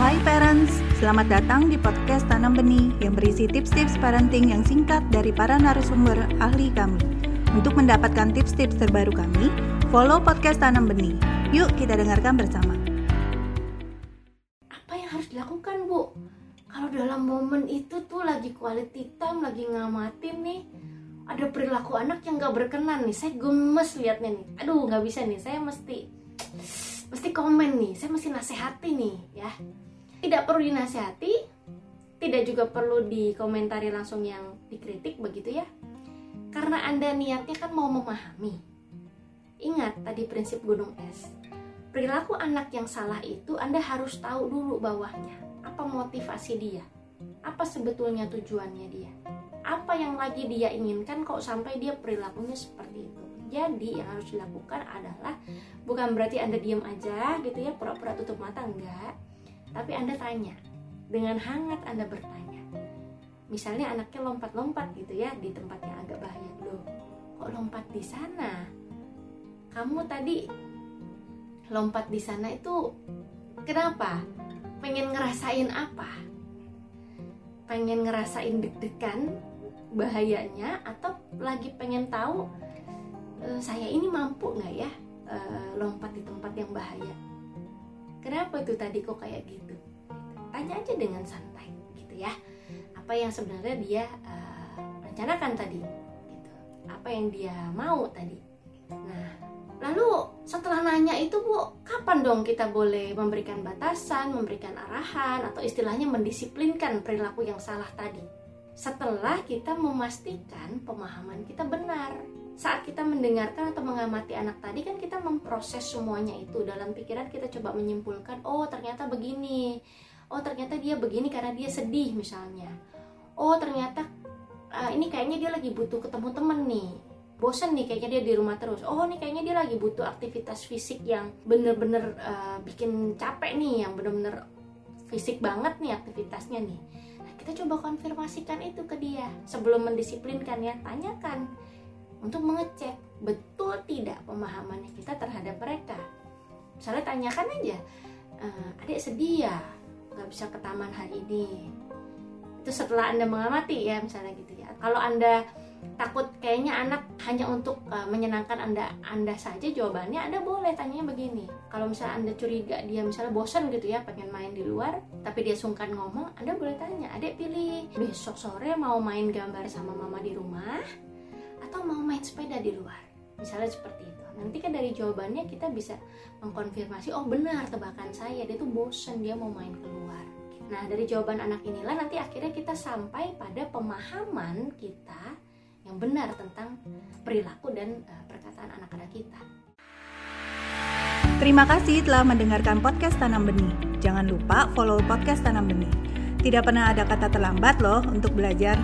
Hai parents, selamat datang di podcast Tanam Benih yang berisi tips-tips parenting yang singkat dari para narasumber ahli kami. Untuk mendapatkan tips-tips terbaru kami, follow podcast Tanam Benih. Yuk kita dengarkan bersama. Apa yang harus dilakukan bu? Kalau dalam momen itu tuh lagi quality time, lagi ngamatin nih, ada perilaku anak yang gak berkenan nih, saya gemes liatnya nih. Aduh nggak bisa nih, saya mesti mesti komen nih, saya mesti nasihati nih ya. Tidak perlu dinasihati, tidak juga perlu dikomentari langsung yang dikritik begitu ya. Karena Anda niatnya kan mau memahami. Ingat tadi prinsip gunung es. Perilaku anak yang salah itu Anda harus tahu dulu bawahnya. Apa motivasi dia? Apa sebetulnya tujuannya dia? Apa yang lagi dia inginkan kok sampai dia perilakunya seperti itu? Jadi yang harus dilakukan adalah bukan berarti Anda diam aja gitu ya, pura-pura tutup mata enggak. Tapi Anda tanya. Dengan hangat Anda bertanya. Misalnya anaknya lompat-lompat gitu ya di tempat yang agak bahaya. Loh, kok lompat di sana? Kamu tadi lompat di sana itu kenapa? Pengen ngerasain apa? Pengen ngerasain deg-degan bahayanya atau lagi pengen tahu e, saya ini mampu nggak ya e, lompat di tempat yang bahaya kenapa itu tadi kok kayak gitu? Tanya aja dengan santai gitu ya. Apa yang sebenarnya dia e, rencanakan tadi gitu. Apa yang dia mau tadi nah lalu setelah nanya itu bu kapan dong kita boleh memberikan batasan memberikan arahan atau istilahnya mendisiplinkan perilaku yang salah tadi setelah kita memastikan pemahaman kita benar. Saat kita mendengarkan atau mengamati anak tadi kan kita memproses semuanya itu dalam pikiran kita coba menyimpulkan, oh ternyata begini. Oh ternyata dia begini karena dia sedih misalnya. Oh ternyata uh, ini kayaknya dia lagi butuh ketemu temen nih. Bosen nih kayaknya dia di rumah terus. Oh ini kayaknya dia lagi butuh aktivitas fisik yang bener-bener uh, bikin capek nih, yang bener-bener fisik banget nih aktivitasnya nih kita coba konfirmasikan itu ke dia sebelum mendisiplinkan ya. Tanyakan untuk mengecek betul tidak pemahamannya kita terhadap mereka. Misalnya tanyakan aja e, adik sedih ya? Nggak bisa ke taman hari ini. Itu setelah anda mengamati ya misalnya gitu ya. Kalau anda takut kayaknya anak hanya untuk uh, menyenangkan anda anda saja jawabannya anda boleh tanya begini. Kalau misalnya anda curiga dia misalnya bosan gitu ya pengen main di luar tapi dia sungkan ngomong anda boleh tanya adek pilih besok sore mau main gambar sama mama di rumah atau mau main sepeda di luar? Misalnya seperti itu. Nanti kan dari jawabannya kita bisa mengkonfirmasi oh benar tebakan saya dia tuh bosan dia mau main keluar. Nah, dari jawaban anak inilah nanti akhirnya kita sampai pada pemahaman kita yang benar tentang perilaku dan uh, perkataan anak-anak kita. Terima kasih telah mendengarkan podcast Tanam Benih. Jangan lupa follow podcast Tanam Benih. Tidak pernah ada kata terlambat loh untuk belajar.